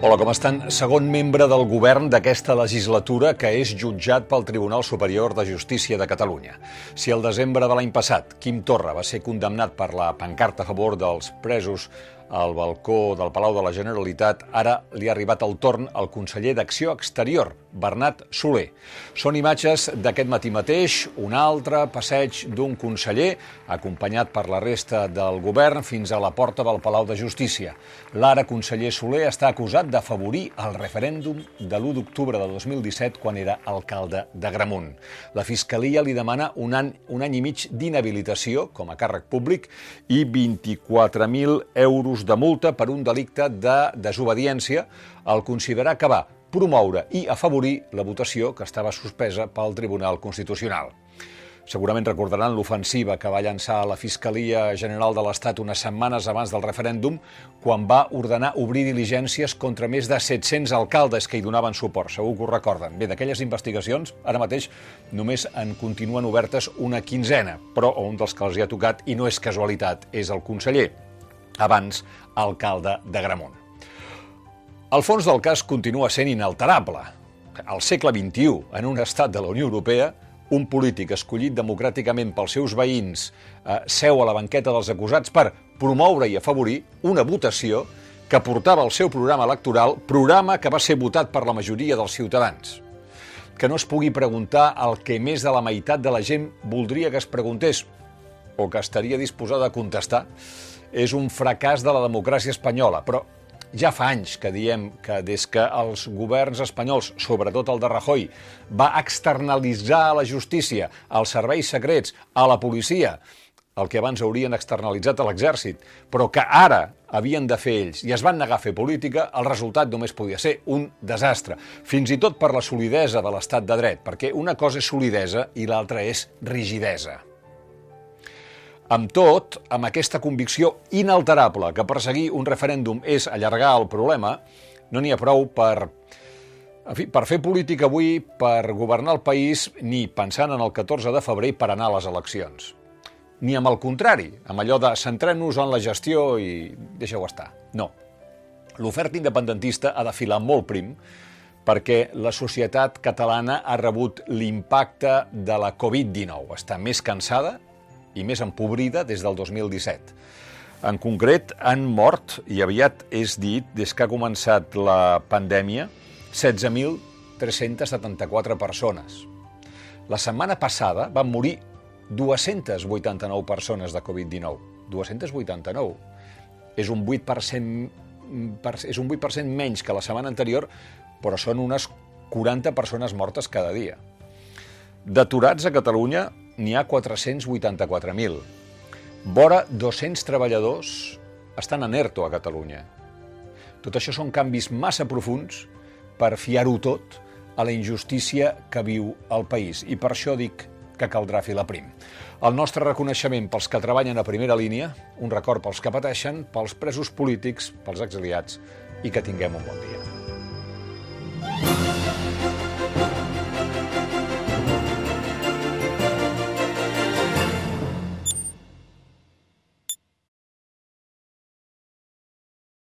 Hola, com estan? Segon membre del govern d'aquesta legislatura que és jutjat pel Tribunal Superior de Justícia de Catalunya. Si el desembre de l'any passat Quim Torra va ser condemnat per la pancarta a favor dels presos al balcó del Palau de la Generalitat, ara li ha arribat el torn al conseller d'Acció Exterior, Bernat Soler. Són imatges d'aquest matí mateix, un altre passeig d'un conseller, acompanyat per la resta del govern fins a la porta del Palau de Justícia. L'ara conseller Soler està acusat d'afavorir el referèndum de l'1 d'octubre de 2017 quan era alcalde de Gramunt. La Fiscalia li demana un any, un any i mig d'inhabilitació com a càrrec públic i 24.000 euros euros de multa per un delicte de desobediència al considerar que va promoure i afavorir la votació que estava suspesa pel Tribunal Constitucional. Segurament recordaran l'ofensiva que va llançar la Fiscalia General de l'Estat unes setmanes abans del referèndum, quan va ordenar obrir diligències contra més de 700 alcaldes que hi donaven suport. Segur que ho recorden. Bé, d'aquelles investigacions, ara mateix només en continuen obertes una quinzena, però un dels que els hi ha tocat, i no és casualitat, és el conseller abans alcalde de Gramunt. El fons del cas continua sent inalterable. Al segle XXI, en un estat de la Unió Europea, un polític escollit democràticament pels seus veïns eh, seu a la banqueta dels acusats per promoure i afavorir una votació que portava el seu programa electoral, programa que va ser votat per la majoria dels ciutadans. Que no es pugui preguntar el que més de la meitat de la gent voldria que es preguntés o que estaria disposada a contestar és un fracàs de la democràcia espanyola, però ja fa anys que diem que des que els governs espanyols, sobretot el de Rajoy, va externalitzar a la justícia, als serveis secrets, a la policia, el que abans haurien externalitzat a l'exèrcit, però que ara havien de fer ells i es van negar a fer política, el resultat només podia ser un desastre, fins i tot per la solidesa de l'estat de dret, perquè una cosa és solidesa i l'altra és rigidesa. Amb tot, amb aquesta convicció inalterable que perseguir un referèndum és allargar el problema, no n'hi ha prou per, en fi, per fer política avui, per governar el país, ni pensant en el 14 de febrer per anar a les eleccions. Ni amb el contrari, amb allò de centrem-nos en la gestió i deixeu estar. No. L'oferta independentista ha de filar molt prim perquè la societat catalana ha rebut l'impacte de la Covid-19. Està més cansada i més empobrida des del 2017. En concret, han mort, i aviat és dit, des que ha començat la pandèmia, 16.374 persones. La setmana passada van morir 289 persones de Covid-19. 289. És un 8%, és un 8% menys que la setmana anterior, però són unes 40 persones mortes cada dia. D'aturats a Catalunya n'hi ha 484.000. Vora 200 treballadors estan en ERTO a Catalunya. Tot això són canvis massa profuns per fiar-ho tot a la injustícia que viu el país. I per això dic que caldrà filar prim. El nostre reconeixement pels que treballen a primera línia, un record pels que pateixen, pels presos polítics, pels exiliats i que tinguem un bon dia.